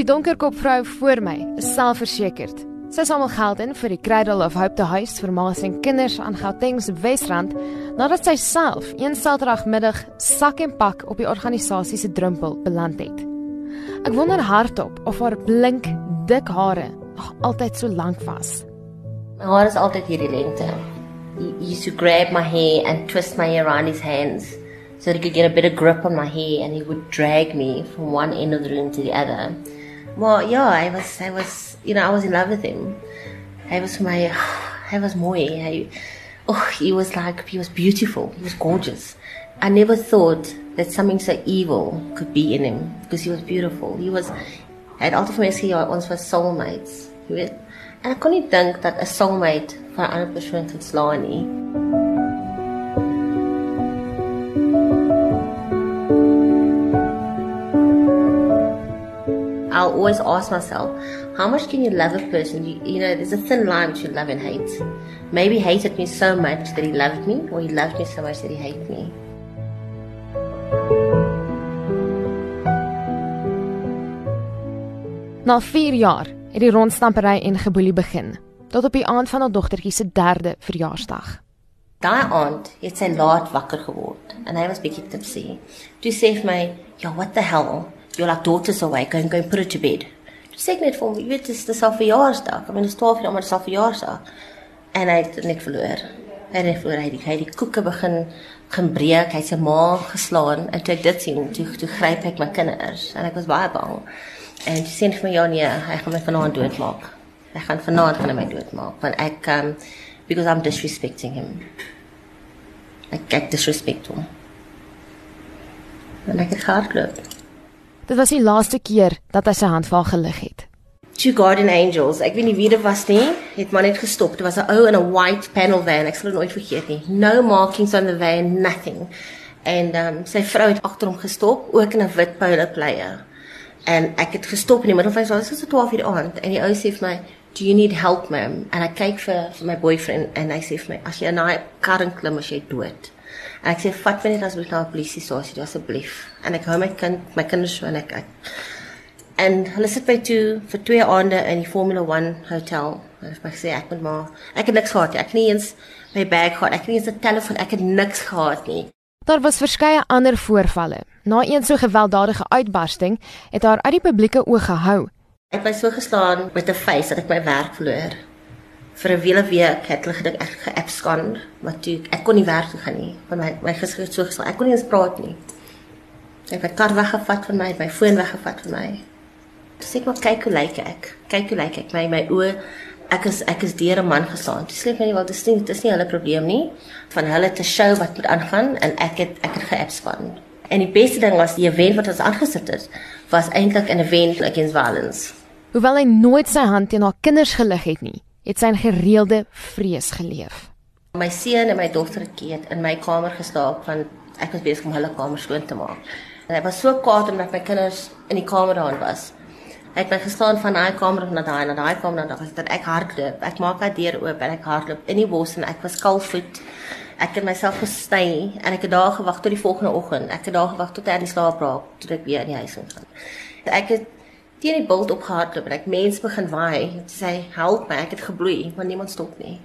Die donkerkop vrou voor my is selfversekerd. Sy samel geld in vir die Cradle of Hope te huis vir ma's en kinders aan Gauteng se Wesrand nadat sy self een Saterdagmiddag sak en pak op die organisasie se drempel beland het. Ek wonder hardop of haar blink, dik hare nog altyd so lank was. My hare is altyd hierdie lengte. He used to grab my hair and twist my hair around his hands so that he could get a better grip on my hair and he would drag me from one end of the room to the other. Well, yeah, I was, I was, you know, I was in love with him. I was my, I was mooi. I, oh, he was like, he was beautiful. He was gorgeous. I never thought that something so evil could be in him because he was beautiful. He was, I had altyd vir my gesê ons was soulmates, jy ek kon nie dink dat 'n soulmate van 'n ander persoon kan slaan nie. I'll always ask myself, how much can you love a person? You, you know, there's a thin line between love and hate. Maybe he hated me so much that he loved me, or he loved me so much that he hated me. Na 4 jaar het die rondstampery en geboelie begin, tot op die aand van haar dogtertjie se 3de verjaarsdag. Daai aand het sy laat wakker geword en hy was bietjie tipsy. Toe sê hy vir my, "Ja, what the hell? Your like daughter's awake and going put her to bed." Toe sê ek net vir hom, "Jy weet, dit is dis al verjaarsdag. Ek bedoel, dit is 12 jaar, maar dit is al verjaarsdag." En hy het net verloor. Hy het net verloor. Hy het die, hy het die koeke begin gebreek, hy het sy ma geslaan en toe ek dit sien, toe toe gryp ek my kinders en ek was baie bang. En toe sê vir my, "Ja nee, hy gaan my vanaand doodmaak." Hy gaan vanaand gaan hy my doodmaak want ek um because I'm disrespecting him. Ek ek disrespect hom. En ek het gehardloop. Dit was die laaste keer dat hy sy hand vir haar gelig het. Two guardian angels. Ek weet nie wie dit was nie. Het maar net gestop. Dit was 'n ou in 'n white panel van. Ek sal dit nooit vergeet nie. No markings on the van, nothing. En ehm um, sy vrou het agter hom gestop, ook in 'n wit polo player. En ek het gestop in die middel van die straat, so 12 uur aand en die ou sê vir my, "Do you need help, ma'am?" En ek kyk vir vir my boyfriend en hy sê vir my, "As jy in daai kar klim, as jy dood." En ek sê, "Vat my net asseblief na 'n polisiestasie, asseblief." En ek hou my kind, my kinders so en ek, ek En hulle sit by toe vir twee aande in die Formula 1 hotel. Hulle het my gesê ek moet maar ek het niks gehad nie. Ek het nie eens my bag gehad. Ek het nie eens 'n telefoon. Ek het niks gehad nie. Daar was verskeie ander voorvalle. Na een so gewelddadige uitbarsting het haar uit die publieke oog gehou. Ek was so geslaan met 'n face dat ek my werk verloor. Vir 'n hele week het hulle gedink ek geabscond, maar toe ek kon nie werk toe gaan nie, want my my gesig het so geslaan. Ek kon nie eens praat nie. Ek het my kar weggevat van my, my foon weggevat van my. Dis ek maar kyk hoe lyk ek. Kyk hoe lyk ek. My my oë ek is ek is deur 'n man geslaan. Dis net nie wel dis nie dis nie hulle probleem nie van hulle te show wat moet aangaan en ek het ek het geabscond. En die beste ding was die event wat ons aangesit het was eintlik 'n event against violence. Hoewel hy nooit sy hand teen haar kinders gelig het nie, het sy in gereelde vrees geleef. My seun en my dogtertjie het in my kamer gestaap van ek was besig om hulle kamer skoon te maak. En hy was so kwaad omdat my kinders in die kamer daan was. Hy het my geslaan van daai kamer na daai na daai kamer na daai dat ek hardloop. Ek maak daai deur oop en ek hardloop in die bos en ek was kalfvoet. Ek het myself gestay en ek het daar gewag tot die volgende oggend. Ek het daar gewag tot hy die slaap raak tot ek weer in die huis ingaan. Ek het teen die bult opgehardloop en ek mens begin waai. Sy sê help my, ek het gebloei, maar niemand stop nie.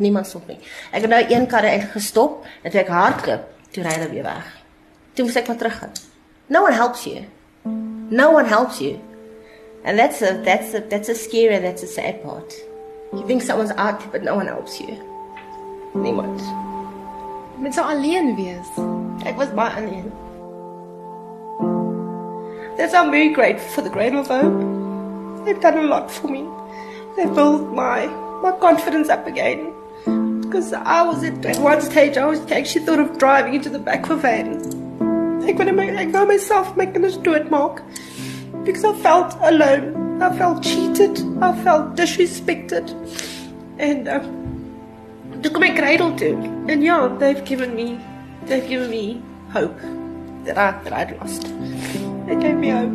Niemand stop nie. Ek het nou een kar uit gestop en toe ek hardloop, toe ry hulle weer weg. Toe moet ek maar teruggaan. No one helps you. No one helps you. And that's a that's a that's a scary and that's a sad part. You think someone's out but no one helps you. Niemand. Met so alleen wees. Ek was baie alleen. I'm very grateful for the Grain of Hope. They've done a lot for me. They've built my my confidence up again. Because I was at, at one stage I was actually thought of driving into the back of a van. Wou net ek wou myself I'm gonna do it, Mark. Because I felt alone. I felt cheated. I felt disrespected. And uh, toe kom ek cradle toe. And yeah, they've given me they've given me hope that I that I'd lost. They gave me hope.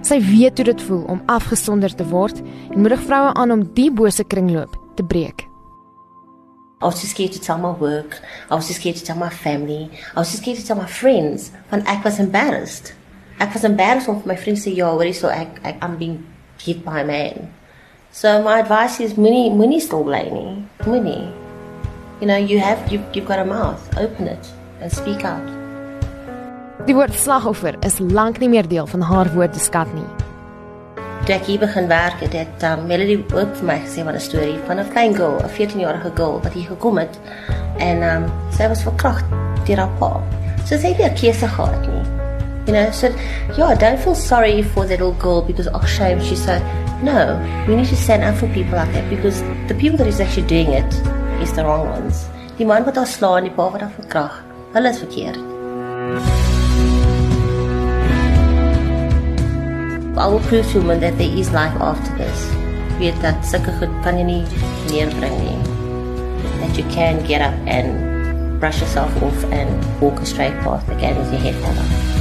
Sy weet hoe dit voel om afgesonder te word en moedig vroue aan om die bose kringloop te breek. I was too scared to tell my work. I was too scared to tell my family. I was too scared to tell my friends. Want ek was embarrassed. Ek was embarrassed om vir my vriende sê ja, hoor hierso ek ek I'm being hit by a man. So my advice is moenie moenie stil bly nie. Moenie. You know, you have you you've got a mouth. Open it and speak out. Die woord slagoffer is lank nie meer deel van haar woordeskat nie. Toe ek hier begin werk het, het um, Melody ook vir my gesê van 'n storie van 'n klein girl, 'n 14-jarige girl wat hier gekom het en um, sy was verkragt deur haar pa. So sy het nie 'n keuse gehad nie. You know, so yeah, don't feel sorry for that little girl because oh shame she's so no, we need to stand up for people like that because the people that is actually doing it is the wrong ones. Die man wat haar slaan, die pa wat haar verkrag, hulle is verkeerd. I will prove to women that there is life after this. Weet dat sulke goed kan jy nie neerbring nie. That you can get up and brush yourself off and walk a straight path again with your head held up.